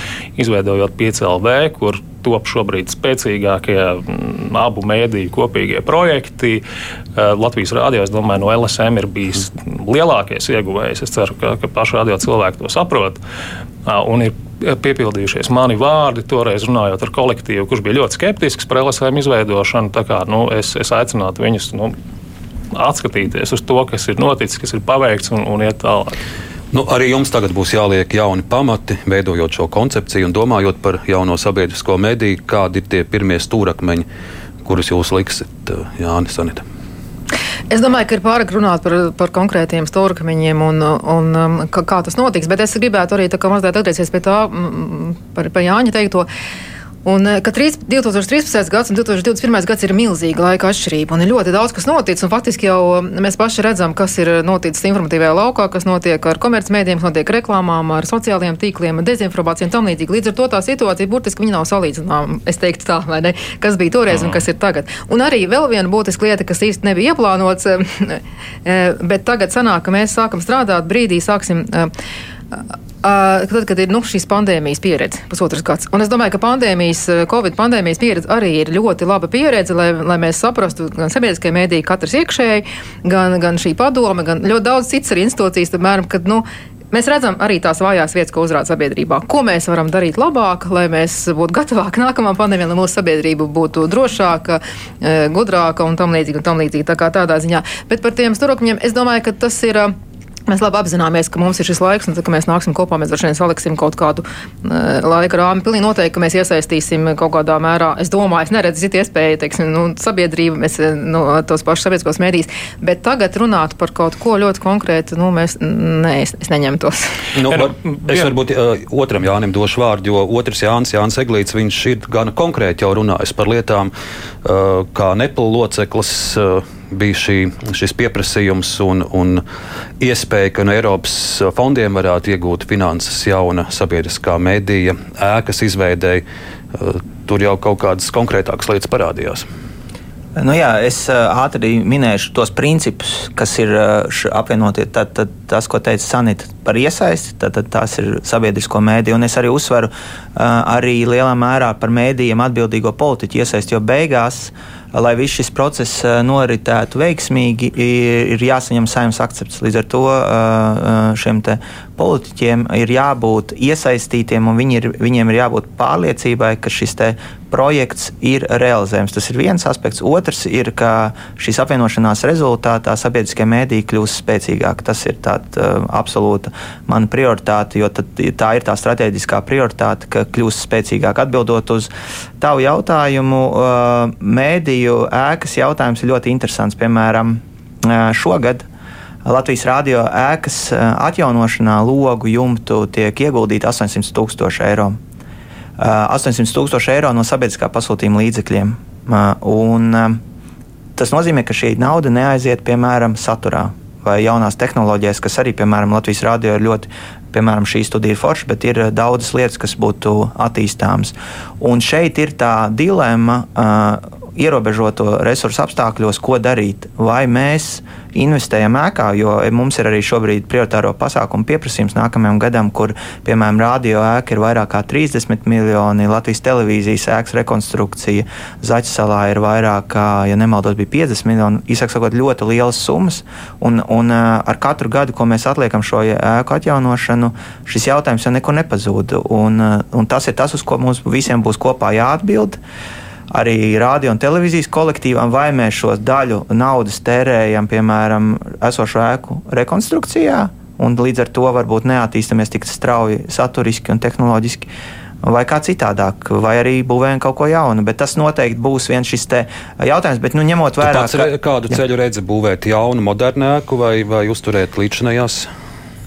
izveidojot 5LV, kur top šobrīd spēcīgākie m, abu mēdīju kopīgie projekti. Eh, Latvijas rādio, es domāju, no LSM ir bijis lielākais ieguvējs. Es ceru, ka, ka paši radio cilvēki to saprot. Un ir piepildījušies mani vārdi, toreiz runājot ar kolektīvu, kurš bija ļoti skeptisks par LSM izveidošanu. Kā, nu, es, es aicinātu viņus nu, atskatīties uz to, kas ir noticis, kas ir paveikts un, un iet tālāk. Nu, arī jums tagad būs jāliek jauni pamati, veidojot šo koncepciju un domājot par jauno sabiedrisko mediju. Kādi ir tie pirmie stūrakmeņi, kurus jūs liksiet, Jānis Sanita? Es domāju, ka ir pārāk runāt par, par konkrētiem stūrkamiņiem un, un um, kā, kā tas notiks, bet es gribētu arī mazliet atgriezties pie tā par, par Jāņa teikto. Un, eh, ka 2013. gads un 2021. gads ir milzīga laika atšķirība, un ir ļoti daudz, kas noticis. Faktiski jau mm, mēs paši redzam, kas ir noticis informatīvajā laukā, kas notiek ar komercmedijiem, kas notiek reklāmām, ar sociālajiem tīkliem, dezinformāciju un tam līdzīgi. Līdz ar to tā situācija burtiski nav salīdzināma. Es teiktu tā, vai ne? Kas bija toreiz un kas ir tagad. Un arī vēl viena būtiska lieta, kas īsti nebija ieplānots, eh, bet tagad sanāk, ka mēs sākam strādāt brīdī, sāksim eh, Uh, tad, kad ir nu, šīs pandēmijas pieredze, pusotrs gads. Un es domāju, ka pandēmijas, Covid pandēmijas pieredze arī ir ļoti laba pieredze, lai, lai mēs saprastu gan sabiedriskie mēdīji, katrs iekšēji, gan, gan šī padome, gan ļoti daudz cits arī institūcijas, piemēram, kad, nu, Mēs redzam arī tās vājās vietas, ko uzrāda sabiedrībā. Ko mēs varam darīt labāk, lai mēs būtu gatavāki nākamajam pandēmijam, lai mūsu sabiedrība būtu drošāka, gudrāka un tam līdzīgi tā kā tādā ziņā. Bet par tiem stūrokļiem es domāju, ka tas ir. Mēs labi apzināmies, ka mums ir šis laiks, un tad, kad mēs nāksim kopā, mēs droši vien saliksim kaut kādu uh, laika rāmi. Pilnīgi noteikti, ka mēs iesaistīsim kaut kādā mērā. Es domāju, es neredzu citu iespēju, teiksim, nu, sabiedrību, mēs nu, tos pašus sabiedriskos mēdīs. Bet tagad runāt par kaut ko ļoti konkrētu, nu, mēs, nē, es, es neņemtos. Nu, var, es varbūt uh, otram Jānim došu vārdu, jo otrs Jānis, Jānis Eglīts, viņš ir gan konkrēti jau runājis par lietām, uh, kā neplu loceklis. Uh, bija šī, šis pieprasījums un, un iespēja, ka no Eiropas fondiem varētu iegūt finanses jauna sabiedriskā medija ēkas izveidēji. Eh, tur jau kaut kādas konkrētākas lietas parādījās. Nu jā, es uh, ātri minēšu tos principus, kas ir uh, apvienotie. Tad, tad, tas, ko teica Sanita par iesaisti, tad, tad tās ir sabiedrisko mēdīju. Un es arī uzsveru arī lielā mērā par mēdījiem atbildīgo politiķu iesaisti, jo beigās uh, lai viss šis process noritētu veiksmīgi, ir, jāsaņem saimnes akcepts. Līdz ar to šiem politiķiem ir jābūt iesaistītiem, un viņi ir, viņiem ir jābūt pārliecībai, ka šis projekts ir realizējams. Tas ir viens aspekts. Otrs ir, ka šīs apvienošanās rezultātā sabiedriskie mēdīji kļūs spēcīgāki. Tas ir tāds uh, absolūta mana prioritāte, jo tā ir tā strateģiskā prioritāte, ka kļūs spēcīgāk. Atbildot uz tavu jautājumu, uh, mēdīju ēkas jautājums ir ļoti interesants. Piemēram, uh, šogad Latvijas rādio ēkas atjaunošanā logu jumtu tiek ieguldīti 800 tūkstoši eiro. 800 tūkstoši eiro no sabiedriskā pasūtījuma līdzekļiem. Un, tas nozīmē, ka šī nauda neaiziet piemēram saturā vai jaunās tehnoloģijas, kas arī, piemēram, Latvijas rādio ir ļoti piemēram, šī studija ir forša, bet ir daudzas lietas, kas būtu attīstāmas. Un šeit ir tā dilemma. Uh, ierobežoto resursu apstākļos, ko darīt. Vai mēs investējam ēkā, jo mums ir arī šobrīd prioritāro pasākumu pieprasījums nākamajam gadam, kur, piemēram, radio ēka ir vairāk kā 30 miljoni, Latvijas televīzijas ēkas rekonstrukcija Zaķisalā ir vairāk kā, ja nemaldos, bija 50 miljoni. Īsāk sakot, ļoti lielas summas, un, un ar katru gadu, ko mēs atliekam šo ēku atjaunošanu, šis jautājums jau nekur nepazūd. Un, un tas ir tas, uz ko mums visiem būs kopā jāatbild. Uh, arī radio un televīzijas kolektīvam, vai mēs šo daļu naudas tērējam, piemēram, esošo ēku rekonstrukcijā, un līdz ar to varbūt neattīstāmies tik strauji saturiski un tehnoloģiski. Vai kā citādāk, vai arī būvējam kaut ko jaunu. Bet tas noteikti būs viens šis jautājums. Bet, nu, ņemot vērā, kādu ceļu redzi būvēt jaunu, modernu ēku vai, vai uzturēt līdzinājās?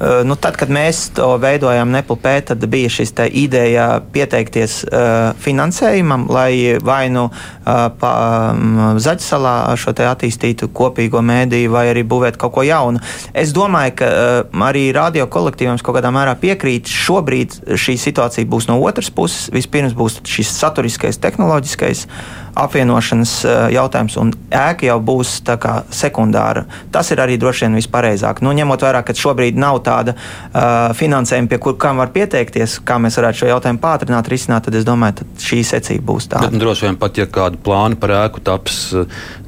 Eh, nu, tad, kad mēs to veidojām NPLP, tad bija šis ideja pieteikties uh, finansējumam, lai vai nu uh, pa, um, Zaķisalā šo attīstītu kopīgo mēdīju, vai arī būvēt kaut ko jaunu. Es domāju, ka uh, arī radio kolektīviem kaut kādā mērā piekrīt. Šobrīd šī situācija būs no otras puses. Vispirms būs šis saturiskais, tehnoloģiskais apvienošanas jautājums, un ēka jau būs sekundāra. Tas ir arī droši vien vispareizāk. Nu, ņemot vērā, ka šobrīd nav tāda uh, finansējuma, pie kur kam var pieteikties, kā mēs varētu šo jautājumu pātrināt, risināt, tad es domāju, ka šī secība būs tāda. Bet, nu, droši vien pat, ja kāda plāna par ēku taps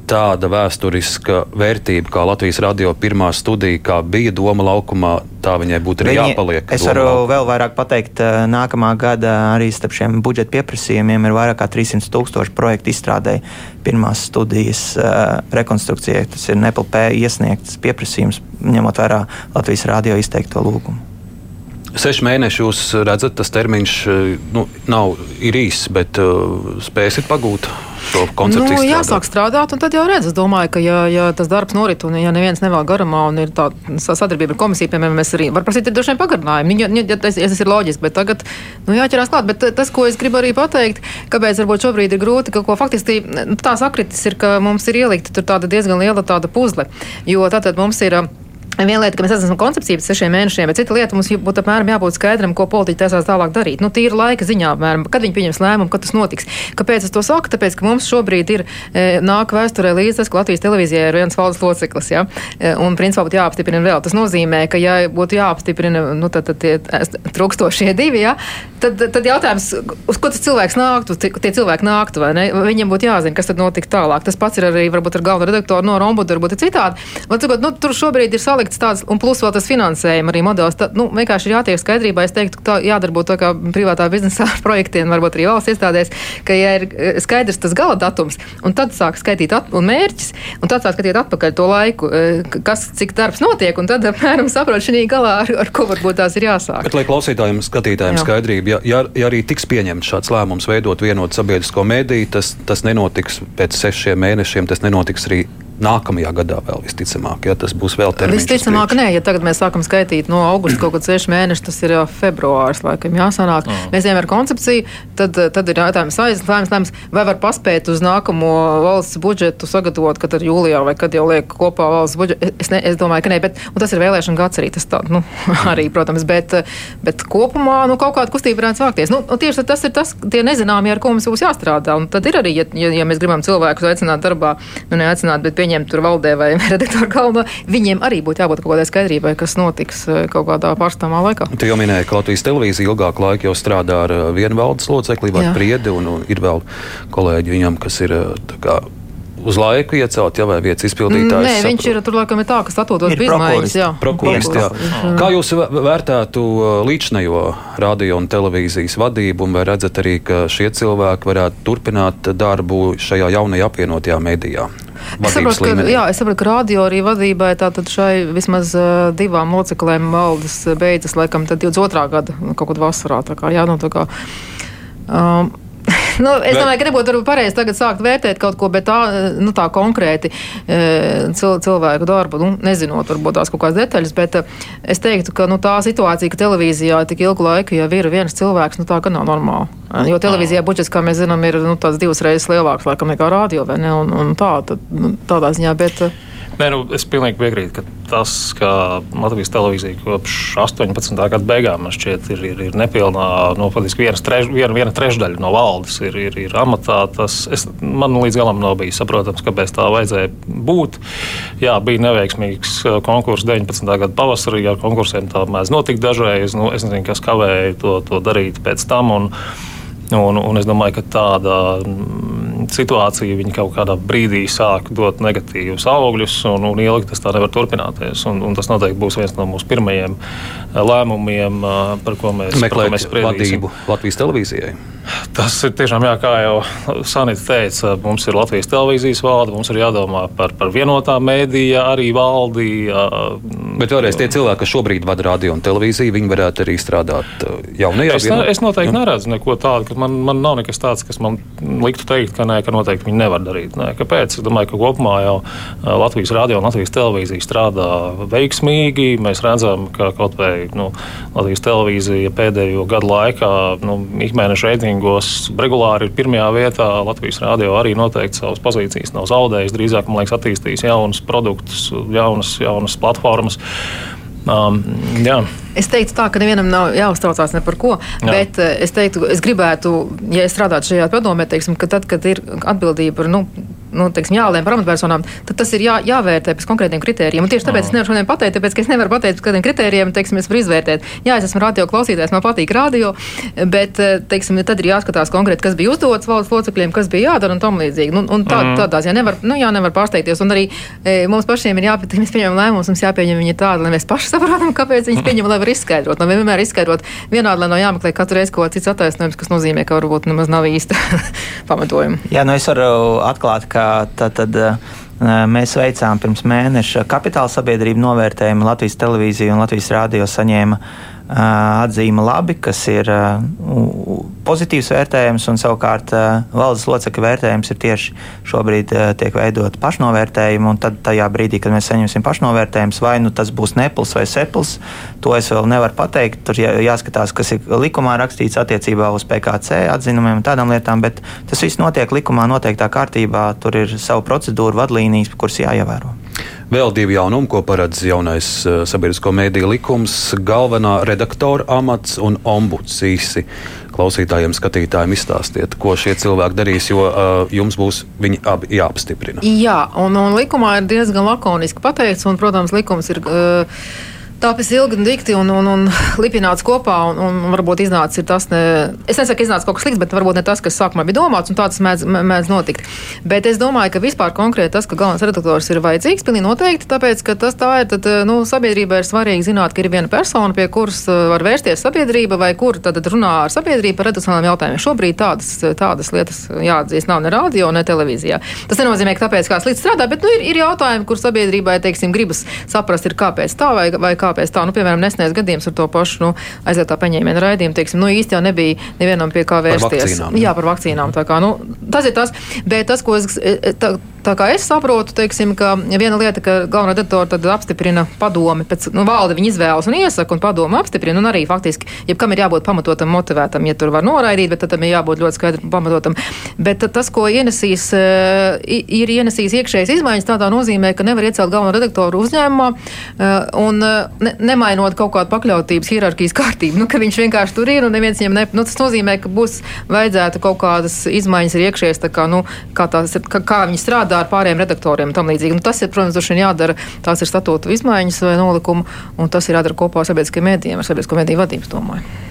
tāda vēsturiska vērtība, kā Latvijas radio pirmā studija, kā bija Doma laukumā, tā viņai būtu arī Viņi, jāpaliek. Es varu laukumā. vēl vairāk pateikt, nākamā gada arī starp šiem budžeta pieprasījumiem ir vairāk kā 300 tūkstoši projektu izstrādēji pirmās studijas uh, rekonstrukcijai. Tas ir NPLP iesniegts pieprasījums, ņemot vērā Latvijas radio izteikto lūgumu. Seši mēneši jūs redzat, tas termiņš nu, nav īss, bet uh, spēsit pagūt to koncepciju. Nu, jāsāk strādāt, un tad jau redz. Es domāju, ka, ja, ja tas darbs norit, un ja neviens nevēl garumā, un ir tāda sadarbība ar komisiju, piemēram, mēs arī varam prasīt droši vien pagarinājumu. Ja, ja, tas, ja tas ir loģiski, bet tagad nu, jāķerās klāt. Bet tas, ko es gribu arī pateikt, kāpēc varbūt šobrīd ir grūti, ka ko faktiski nu, tā sakritis ir, ka mums ir ielikta tur tāda diezgan liela tāda puzle. Jo tātad mums ir. Viena lieta, ka mēs esam koncepcija pēc sešiem mēnešiem, bet cita lieta mums būtu apmēram jābūt skaidram, ko politiķi taisās tālāk darīt. Nu, tīri laika ziņā, apmēram, kad viņi pieņems lēmumu, kad tas notiks. Kāpēc es to saku? Tāpēc, ka mums šobrīd ir e, nāk vēsturē līdzi tas, ka Latvijas televīzijā ir viens valsts loceklis, ja? E, un principā būtu jāapstiprina vēl. Tas nozīmē, ka ja būtu jāapstiprina, nu, tad, tad tie trūkstošie divi, ja? tad, tad jautājums, uz ko tas cilvēks nāktu, tie cilvēki nāktu, vai ne? Viņiem būtu jāzina, kas tad notika tālāk. Tas pats ir arī varbūt ar galveno redaktoru no Rombuda, varbūt ir citādi. Man, cikot, nu, tur šobrīd ir salikts salikts tāds, un plus vēl tas finansējuma arī modelis. Tā, nu, vienkārši ir jātiek skaidrībā. Es teiktu, ka tā jādarbo tā kā privātā biznesa projektiem, varbūt arī valsts iestādēs, ka ja ir eh, skaidrs tas gala datums, un tad sāk skaitīt at, un mērķis, un tad sāk skatīt atpakaļ to laiku, eh, kas, cik darbs notiek, un tad apmēram saprot šī galā, ar, ar ko varbūt tās ir jāsāk. Bet, lai klausītājiem, skatītājiem Jā. skaidrība, ja, ja, ja arī tiks pieņemts šāds lēmums veidot vienotu sabiedrisko mediju, tas, tas nenotiks pēc sešiem mēnešiem, tas nenotiks arī nākamajā gadā vēl visticamāk, ja tas būs vēl termiņš. Visticamāk, nē, ja tagad mēs sākam skaitīt no augusta kaut kāds seši mēneši, tas ir februāris, laikam jāsanāk. Mm. Mēs ejam ar koncepciju, tad, tad ir jautājums aizlēmums, vai var paspēt uz nākamo valsts budžetu sagatavot, kad ar jūlijā vai kad jau liek kopā valsts budžetu. Es, ne, es domāju, ka nē, bet tas ir vēlēšana gads arī tas tā, nu, arī, protams, bet, bet kopumā, nu, kaut kāda kustība varētu sākties. Nu, tieši tas ir tas, tie nezināmie, ar ko mums būs jāstrādā. Un tad ir arī, ja, ja, ja mēs gribam cilvēkus aicināt darbā, nu, neaicināt, bet pieņemt pieņemt tur valdē vai redaktoru galvenā, viņiem arī būtu jābūt kaut kādai skaidrībai, kas notiks eh, kaut kādā pārstāvā laikā. Tu jau minēji, ka Latvijas televīzija ilgāku laiku jau strādā ar eh, vienu valdes locekli, vai priedi, un, un ir vēl kolēģi viņam, kas ir eh, kā, uz laiku iecelt, ja vai vietas izpildītājs? Nē, viņš ir tur laikam ir tā, kas atdodas bez izmaiņas. Jā, Prokurors, jā. Kā jūs vē- vērtētu līdzinējo radio un televīzijas vadību, un vai redzat arī, ka šie cilvēki varētu turpināt darbu šajā jaunajā apvienotajā medijā? Es saprotu, ka, jā, es saprotu, ka radio arī vadībai tātad šai vismaz uh, divām loceklēm valdes uh, beidzas laikam tad 22. gada nu, kaut kad vasarā. Tā kā, jā, nu, tā kā, um, Nu, es Bet- domāju, ka nebūtu pareizi tagad sākt vērtēt kaut ko, bet tā, nu, tā konkrēti eh, cil, cilvēku darbu, nu, nezinot varbūt tās kaut kādas detaļas, bet eh, es teiktu, ka nu, tā situācija, ka televīzijā tik ilgu laiku jau ir viens cilvēks, nu, tā gan nav normāla. Eh, Jo televīzijā budžets, kā mēs zinām, ir nu, divas reizes lielāks laikam nekā ne? Un, un tā, tad, nu, tādā ziņā, bet. Nē, nu, es pilnīgi piekrītu, ka tas, ka Latvijas televīzija kopš 18. gada beigām šķiet, ir, ir, ir nepilnā, nu, faktiski viena, treš, viena, viena trešdaļa no valdes ir, ir, ir amatā. Tas es, man līdz galam nav bijis saprotams, kāpēc tā vajadzēja būt. Jā, bija neveiksmīgs uh, konkurss 19. gada pavasarī, ar konkursiem tā mēdz notikt dažreiz. Nu, es nezinu, kas kavēja to, to darīt pēc tam. Un, Un, un es domāju, ka tāda situācija viņa kaut kādā brīdī sāk dot negatīvus augļus, un, un ilgi tas tā nevar turpināties. Un, un tas noteikti būs viens no mūsu pirmajiem eh, lēmumiem, eh, par ko mēs, spriedīsim. vadību Latvijas televīzijai. Tas ir tiešām, jā, kā jau Sanita teica, mums ir Latvijas televīzijas valde, mums ir jādomā par, par vienotā mēdīja arī valdi. jā, Bet vēlreiz tie cilvēki, kas šobrīd vada radio un televīziju, viņi varētu arī strādāt jaunajā Es, ne, es noteikti neredzu neko tādu, ka man, man nav nekas tāds, kas man liktu teikt, ka, nē, ka noteikti viņi nevar darīt. Nē, kāpēc? Es domāju, ka kopumā jau Latvijas radio un Latvijas televīzija strādā veiksmīgi. Mēs redzam, ka kaut vai nu, Latvijas televīzija pēdējo gadu laikā nu, ikmēneša reitingos regulāri ir pirmajā vietā. Latvijas radio arī noteikti savas pozīcijas nav zaudējis. Drīzāk, man liekas, attīstīs jaunus produktus, jaunas, jaunas platformas. Um, jā. Es teiktu, tā, ka nevienam nav jāuztraucās ne par ko. Jā. Bet eh, es teiktu, es gribētu, ja es strādātu šajā padomē, teiksim, ka tad, kad ir atbildība par. Nu, Nu, teiksim, jālēm par amatpersonām, tad tas ir jā, jāvērtē pēc konkrētiem kritērijiem. Un tieši tāpēc es nevaru šodien pateikt, tāpēc, ka es nevaru pateikt, pēc kādiem kritērijiem, teiksim, es varu izvērtēt. Jā, es esmu radio klausītājs, man patīk radio, bet, eh, teiksim, tad ir jāskatās konkrēti, kas bija uzdots valsts locekļiem, kas bija jādara un tam līdzīgi. Nu, un tā, Mhm. tādā ziņā nevar, nu, jā, nevar pārsteigties. Un arī e, mums pašiem ir jāpieņem, mēs pieņemam lēmumus, mums jāpieņem viņi tādi, lai mēs paši saprotam, kāpēc viņus pieņemam, lai var izskaidrot. Lai vienmēr izskaidrot vienādi, lai nav jāmeklē katru reizi kaut kāds cits attaisnojums, kas nozīmē, ka varbūt nemaz nav īsta pamatojuma. Jā, nu es varu atklāt, ka tad, tad eh, mēs veicām pirms mēneša kapitāla sabiedrību novērtējumu. Latvijas televīzija un Latvijas rādio saņēma eh, atzīme labi, kas ir pozitīvs vērtējums, un savukārt valdes locekļu vērtējums ir tieši šobrīd tiek veidot pašnovērtējumu, un tad tajā brīdī, kad mēs saņemsim pašnovērtējumus, vai nu tas būs nepils vai sepils, to es vēl nevaru pateikt. Tur jā, jāskatās, kas ir likumā rakstīts attiecībā uz PKC atzinumiem un tādām lietām, bet tas viss notiek likumā noteiktā kārtībā. Tur ir savu procedūru, vadlīnijas, kuras jāievēro. Vēl divi jaunumi, ko paredz jaunais uh, sabiedrisko mēdīju likums - galvenā redaktora amats un ombuds īsi. Klausītājiem, skatītājiem izstāstiet, ko šie cilvēki darīs, jo uh, jums būs viņi abi jāapstiprina. Jā, un, un likumā ir diezgan lakoniski pateikts, un, protams, likums ir. Uh, Tāpēc ilgi un dikti un, un, un lipināts kopā, un, un varbūt iznācis tas, ne, es nesaku, ka iznāca kaut kas slikts, bet varbūt ne tas, kas sākumā bija domāts, un tā tas mēdz, mē- mēdz notikt. Bet es domāju, ka vispār konkrēti tas, ka galvenais redaktors ir vajadzīgs, pilnīgi noteikti, tāpēc, ka tas tā ir, tad, nu, sabiedrībai ir svarīgi zināt, ka ir viena persona, pie kuras uh, var vērsties sabiedrība, vai kur tad runā ar sabiedrību par redakcionāliem jautājumiem. Šobrīd tādas, tādas lietas jāatzīst nav ne radio, ne televīzijā. Tas nenozīmē, ka tāpēc kāds slikti strādā, bet nu, ir, ir jautājumi, kur sabiedrībai, teiksim, gribas saprast, ir kāpēc tā vai, vai kāpēc tā. Nu, piemēram, nesenais gadījums ar to pašu nu, aizlietā paņēmienu raidījumu, teiksim, nu, īsti jau nebija nevienam pie kā vērsties. vakcīnām, jā. jā, par vakcīnām. Tā kā, nu, tas ir tas, bet tas, ko es, tā, tā kā es saprotu, teiksim, ka viena lieta, ka galvenā redaktora tad apstiprina padomi, pēc, nu, valde viņa izvēlas un iesaka, un padomu apstiprina, un arī faktiski, jebkam ir jābūt pamatotam, motivētam, ja tur var noraidīt, bet tad tam ir jābūt ļoti skaidram pamatotam. Bet tas, ko ienesīs, i- ir ienesīs iekšējas izmaiņas, tādā nozīmē, ka nevar iecelt galveno redaktoru uzņēmumā un ne, nemainot kaut kādu pakļautības hierarhijas kārtību. Nu, ka viņš vienkārši tur ir un neviens viņam ne. Nu, tas nozīmē, ka būs vajadzētu kaut kādas izmaiņas ir iekšējas, tā kā, nu, kā, tās, kā, kā viņi strādā ar pārējiem redaktoriem un tam līdzīgi. Nu, tas ir, protams, droši vien jādara. Tās ir statūtu izmaiņas vai nolikuma, un tas ir jādara kopā ar sabiedriskajiem mēdījiem, ar sabiedrisko mēdīju vadības, domāju.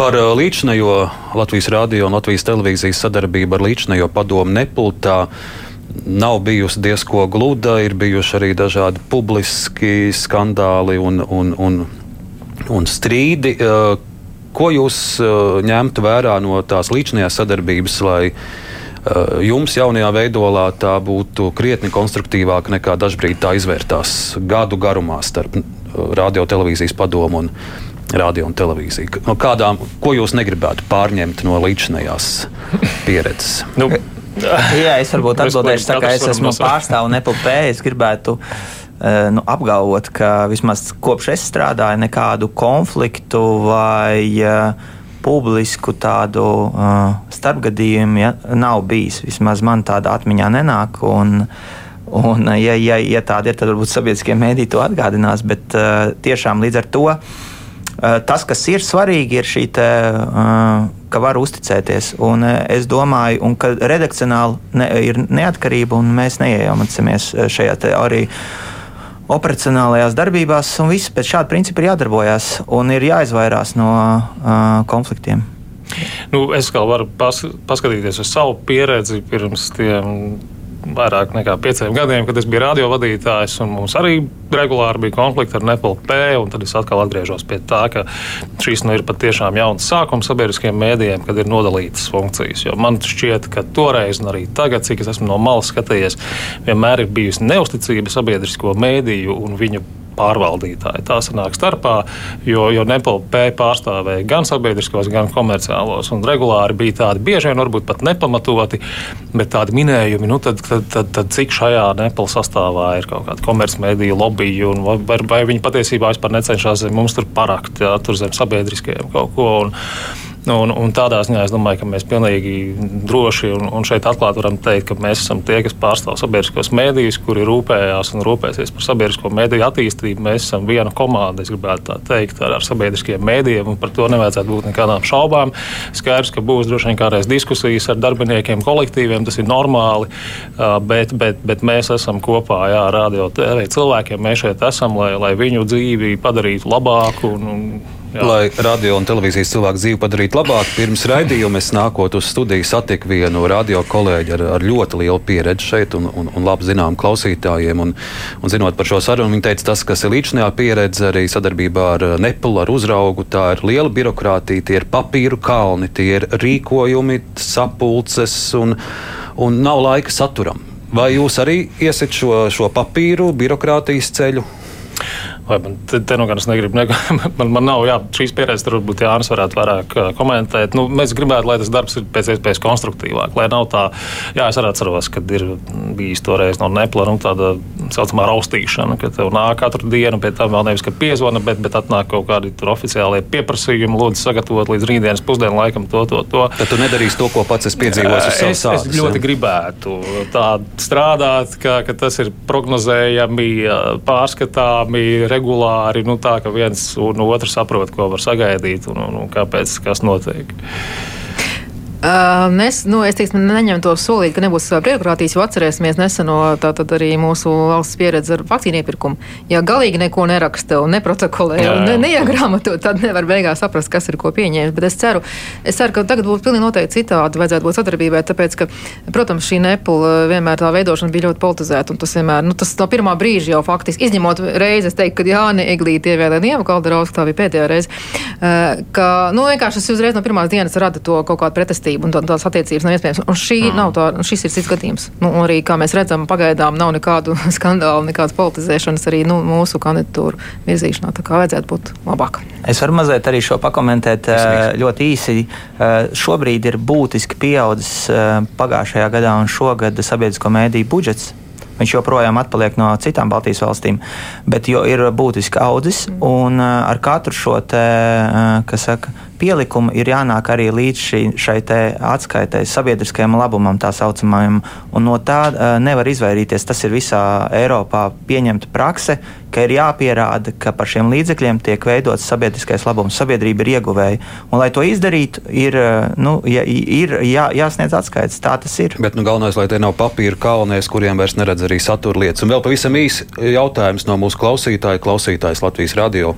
Par uh, līdzinējo Latvijas radio un Latvijas televīzijas sadarbību ar līdzinējo padomu nepultā. Nav bijusi diezko gluda, ir bijuši arī dažādi publiski skandāli un, un, un, un strīdi. Ko jūs ņemtu vērā no tās līdzinājās sadarbības, lai jums jaunajā veidolā tā būtu krietni konstruktīvāka nekā dažkārt tā izvērtās gadu garumā starp radio televīzijas padomu un radio un televīziju? No kādām, ko jūs negribētu pārņemt no līdzinājās pieredzes? nu. Jā, es varbūt atbildēšu tā, ka es esmu pārstāvis NPP. Es gribētu uh, nu, apgalvot, ka vismaz kopš es strādāju, nekādu konfliktu vai uh, publisku tādu uh, starpgadījumu ja, nav bijis. Vismaz man tāda atmiņā nenāk. Un, Un, ja, ja, ja tāda ir, tad varbūt sabiedriskie mēdī to atgādinās. Bet uh, tiešām līdz ar to uh, tas, kas ir svarīgi, ir šī te, uh, ka var uzticēties. Un eh, es domāju, un ka redakcionāli ne, ir neatkarība, un mēs neiejaucamies eh, šajā arī operacionālajās darbībās, un viss pēc šāda principa ir jādarbojas un ir jāizvairās no uh, konfliktiem. Nu, es vēl varu pas, paskatīties uz savu pieredzi pirms tiem vairāk nekā pieciem gadiem, kad es biju radiovadītājs, un mums arī regulāri bija konflikti ar NPLP. Tad es atkal atgriežos pie tā, ka šis nu ir patiešām jauns sākums sabiedriskiem mēdījiem, kad ir nodalītas funkcijas. Jo man šķiet, ka toreiz, un arī tagad, cik es esmu no malas skatījies, vienmēr ir bijusi neusticība sabiedrisko mēdīju un viņu pārvaldītāji. Tā sanāk starpā, jo, jo NPLP pārstāvēja gan sabiedriskos, gan komerciālos. Un regulāri bija tādi bieži vien, varbūt pat nepamatoti, bet tādi minējumi, nu, tad, tad, tad, tad cik šajā NPL sastāvā ir kaut kāda komercmediju lobby, un vai, vai, viņi patiesībā vispār necenšas mums tur parakt, jā, tur zem sabiedriskajiem kaut ko. Un, un, un tādā ziņā es domāju, ka mēs pilnīgi droši un, un šeit atklāti varam teikt, ka mēs esam tie, kas pārstāv sabiedriskos mēdījus, kuri rūpējās un rūpēsies par sabiedrisko mēdīju attīstību. Mēs esam viena komanda, es gribētu tā teikt, ar, ar sabiedriskiem mēdījiem, un par to nevajadzētu būt nekādām šaubām. Skaidrs, ka būs droši vien kādreiz diskusijas ar darbiniekiem, kolektīviem, tas ir normāli, bet, bet, bet mēs esam kopā, jā, radio TV cilvēkiem, mēs šeit esam, lai, lai viņu dzīvi padarītu labāku. Un, un, Jā. Lai radio un televīzijas cilvēku dzīvi padarītu labāku, pirms raidījuma es nākot uz studiju satiku vienu radio kolēģi ar, ar ļoti lielu pieredzi šeit un, un, un labi zinām klausītājiem. Un, un zinot par šo sarunu, viņi teica, tas, kas ir līdzinājā pieredze arī sadarbībā ar Nepulu, ar uzraugu, tā ir liela birokrātija, tie ir papīru kalni, tie ir rīkojumi, sapulces un, un nav laika saturam. Vai jūs arī iesiet šo, šo papīru, birokrātijas ceļu? Vai man te, te nu gan es negribu, ne, man, man nav jā, šīs pieredzes, tur varbūt Jānis varētu vairāk komentēt. Nu, mēs gribētu, lai tas darbs ir pēc iespējas konstruktīvāk, lai nav tā, jā, es arī atceros, kad ir bijis toreiz no Nepla nu, tāda saucamā raustīšana, ka tev nāk katru dienu, pie tam vēl nevis, ka piezvana, bet, bet atnāk kaut kādi oficiālie pieprasījumi, lūdzu sagatavot līdz rītdienas pusdienu laikam to, to, to. Tad tu nedarīsi to, ko pats esi piedzīvojis uz savas sāpes. Es ļoti jā. gribētu tā strādāt, ka, ka tas ir prognozējami, pārskatāmi, regulāri, nu, tā ka viens no otra saprot, ko var sagaidīt un, un, un kāpēc kas notiek. Uh, mēs, nu, es teiktu, neņemam to solīt, ka nebūs birokrātijas, jo atcerēsimies neseno arī mūsu valsts pieredzi ar vakcīnu iepirkumu. Ja galīgi neko neraksta un neprotokolē jā, jā. un ne, neiegrāmato, tad nevar beigās saprast, kas ir ko pieņēmis. Bet es ceru, es ceru, ka tagad būs pilnīgi noteikti citādi, vajadzētu būt sadarbībai, tāpēc, ka, protams, šī nepula vienmēr tā veidošana bija ļoti politizēta, un tas vienmēr, nu, tas no pirmā brīža jau faktiski, izņemot reizi, es teiktu, kad Jāni Eglīti ievēlēja Nieva Kalderauska, tā bija pēdējā reize, uh, ka, nu, vienkārši tas uzreiz no pirmās dienas rada to kaut kādu pretestību attīstību, un tā, tās attiecības nav iespējamas. Un šī mm. nav tā, šis ir cits gadījums. Nu, arī, kā mēs redzam, pagaidām nav nekādu skandālu, nekādas politizēšanas arī nu, mūsu kandidatūru virzīšanā. Tā kā vajadzētu būt labāk. Es varu mazliet arī šo pakomentēt ļoti īsi. Šobrīd ir būtiski pieaudzis pagājušajā gadā un šogad sabiedrisko mēdīju budžets Viņš joprojām atpaliek no citām Baltijas valstīm, bet ir būtiski audzis. Un ar katru šo te, saka, pielikumu ir jānāk arī līdz šī, šai atskaitē sabiedriskajam labumam, tā saucamajam. Un no tā nevar izvairīties. Tas ir visā Eiropā pieņemta prakse, ka ir jāpierāda, ka par šiem līdzekļiem tiek veidots sabiedriskais labums, sabiedrība ir ieguvēja. Un, lai to izdarītu, ir, nu, ja, ir jā, jāsniedz atskaites. Tā tas ir. Bet nu, galvenais, lai tie nav papīra kalnēs, kuriem vairs neredz arī satura lietas. Un vēl pavisam īsi jautājums no mūsu klausītāja, klausītājs Latvijas radio.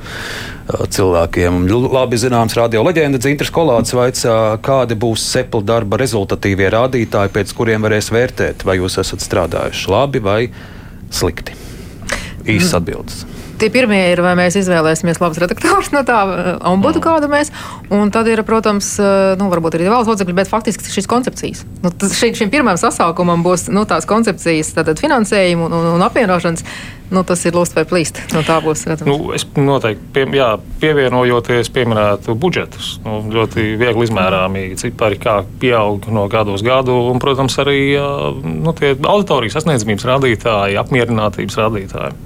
Cilvēkiem. Labi zināms, radio leģenda Dzintrs Kolāts vaicā, kādi būs sepla darba rezultatīvie rādītāji, pēc kuriem varēs vērtēt, vai jūs esat strādājuši labi vai slikti. Īsts atbildes. Tie pirmie ir, vai mēs izvēlēsimies labus redaktorus no tā ombudu, mm. kādu mēs. Un tad ir, protams, nu, varbūt arī valsts locekļi, bet faktiski šīs koncepcijas. Nu, šī, šim pirmajam sasaukumam būs nu, tās koncepcijas, tātad finansējumu un, un, un apvienošanas. Nu, tas ir lūst vai plīst. No tā būs redzams. Nu, es noteikti pie, jā, pievienojoties pieminētu budžetus. Nu, ļoti viegli izmērāmi cipari, kā pieaug no gada uz gadu. Un, protams, arī nu, auditorijas sasniedzamības rādītāji, apmierinātības rādītāji.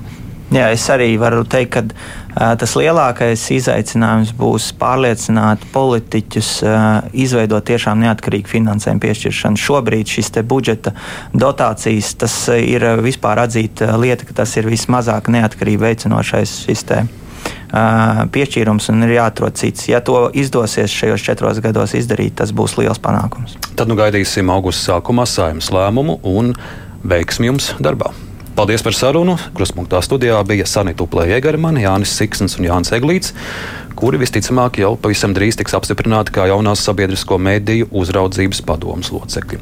Jā, es arī varu teikt, ka uh, tas lielākais izaicinājums būs pārliecināt politiķus, uh, izveidot tiešām neatkarīgu finansējumu piešķiršanu. Šobrīd šis budžeta dotācijas ir vispār atzīta lieta, ka tas ir vismazāk neatkarību veicinošais sistēma. Uh, piešķīrums un ir jāatrod cits. Ja to izdosies šajos četros gados izdarīt, tas būs liels panākums. Tad nu gaidīsim augusta sākumā saimnes lēmumu un veiksmi jums darbā. Paldies par sarunu. Kruspunktā studijā bija Sanita Uplēja Egermane, Jānis Siksns un Jānis Eglīts, kuri visticamāk jau pavisam drīz tiks apstiprināti kā jaunās sabiedrisko mēdīju uzraudzības padomas locekļi.